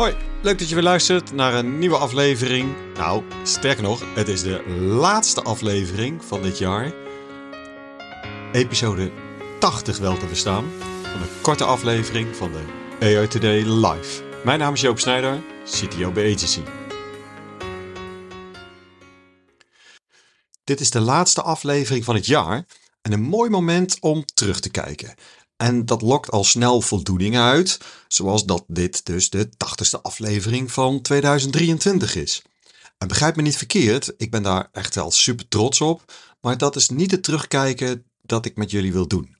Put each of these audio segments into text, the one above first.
Hoi, leuk dat je weer luistert naar een nieuwe aflevering. Nou, sterker nog, het is de laatste aflevering van dit jaar. Episode 80 wel te verstaan. Van een korte aflevering van de AI Today Live. Mijn naam is Joop Snijder, CTO bij Agency. Dit is de laatste aflevering van het jaar en een mooi moment om terug te kijken. En dat lokt al snel voldoening uit, zoals dat dit dus de 80ste aflevering van 2023 is. En begrijp me niet verkeerd, ik ben daar echt wel super trots op, maar dat is niet het terugkijken dat ik met jullie wil doen.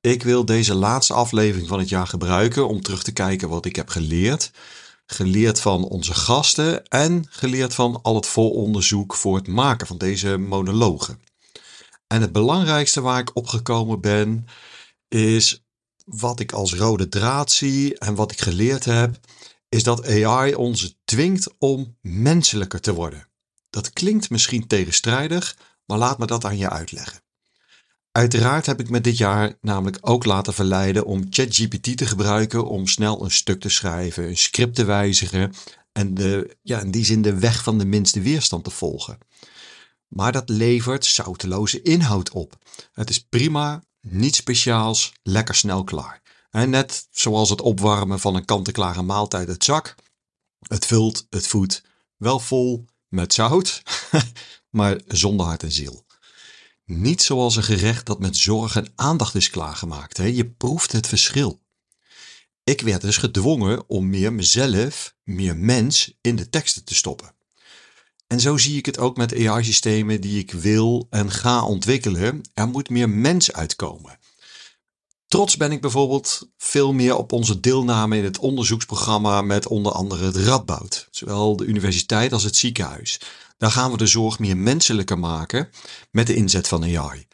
Ik wil deze laatste aflevering van het jaar gebruiken om terug te kijken wat ik heb geleerd. Geleerd van onze gasten en geleerd van al het vooronderzoek voor het maken van deze monologen. En het belangrijkste waar ik opgekomen ben, is wat ik als rode draad zie en wat ik geleerd heb, is dat AI ons dwingt om menselijker te worden. Dat klinkt misschien tegenstrijdig, maar laat me dat aan je uitleggen. Uiteraard heb ik me dit jaar namelijk ook laten verleiden om ChatGPT te gebruiken om snel een stuk te schrijven, een script te wijzigen en de, ja, in die zin de weg van de minste weerstand te volgen. Maar dat levert zouteloze inhoud op. Het is prima, niet speciaals, lekker snel klaar. Net zoals het opwarmen van een kant-en-klare maaltijd het zak. Het vult, het voedt, wel vol met zout, maar zonder hart en ziel. Niet zoals een gerecht dat met zorg en aandacht is klaargemaakt. Hè? Je proeft het verschil. Ik werd dus gedwongen om meer mezelf, meer mens in de teksten te stoppen. En zo zie ik het ook met AI-systemen die ik wil en ga ontwikkelen. Er moet meer mens uitkomen. Trots ben ik bijvoorbeeld veel meer op onze deelname in het onderzoeksprogramma met onder andere het Radboud, zowel de universiteit als het ziekenhuis. Daar gaan we de zorg meer menselijker maken met de inzet van AI.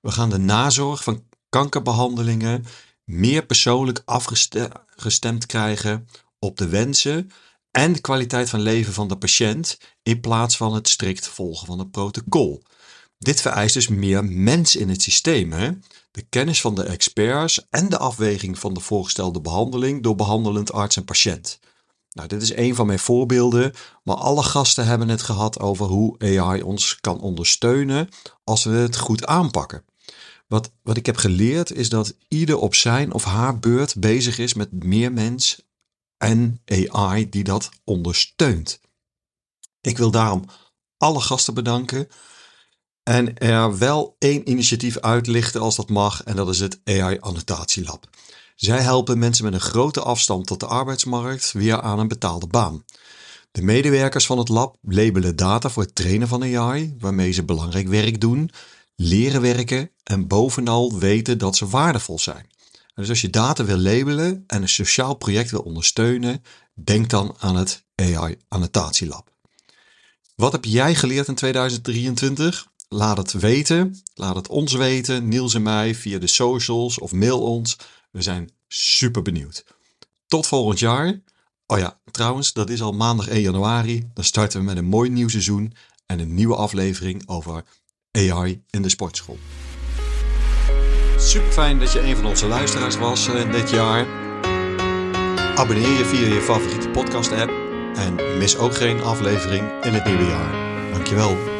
We gaan de nazorg van kankerbehandelingen meer persoonlijk afgestemd krijgen op de wensen en de kwaliteit van leven van de patiënt in plaats van het strikt volgen van het protocol. Dit vereist dus meer mens in het systeem. De kennis van de experts en de afweging van de voorgestelde behandeling door behandelend arts en patiënt. Nou, dit is een van mijn voorbeelden, maar alle gasten hebben het gehad over hoe AI ons kan ondersteunen als we het goed aanpakken. Wat, wat ik heb geleerd is dat ieder op zijn of haar beurt bezig is met meer mens en AI die dat ondersteunt. Ik wil daarom alle gasten bedanken en er wel één initiatief uitlichten als dat mag en dat is het AI Annotatielab. Zij helpen mensen met een grote afstand tot de arbeidsmarkt weer aan een betaalde baan. De medewerkers van het lab labelen data voor het trainen van AI, waarmee ze belangrijk werk doen, leren werken en bovenal weten dat ze waardevol zijn. Dus als je data wil labelen en een sociaal project wil ondersteunen, denk dan aan het AI Annotatielab. Wat heb jij geleerd in 2023? Laat het weten. Laat het ons weten, Niels en mij, via de socials of mail ons. We zijn super benieuwd. Tot volgend jaar. Oh ja, trouwens, dat is al maandag 1 januari. Dan starten we met een mooi nieuw seizoen en een nieuwe aflevering over AI in de sportschool. Super fijn dat je een van onze luisteraars was uh, dit jaar. Abonneer je via je favoriete podcast app en mis ook geen aflevering in het nieuwe jaar. Dankjewel.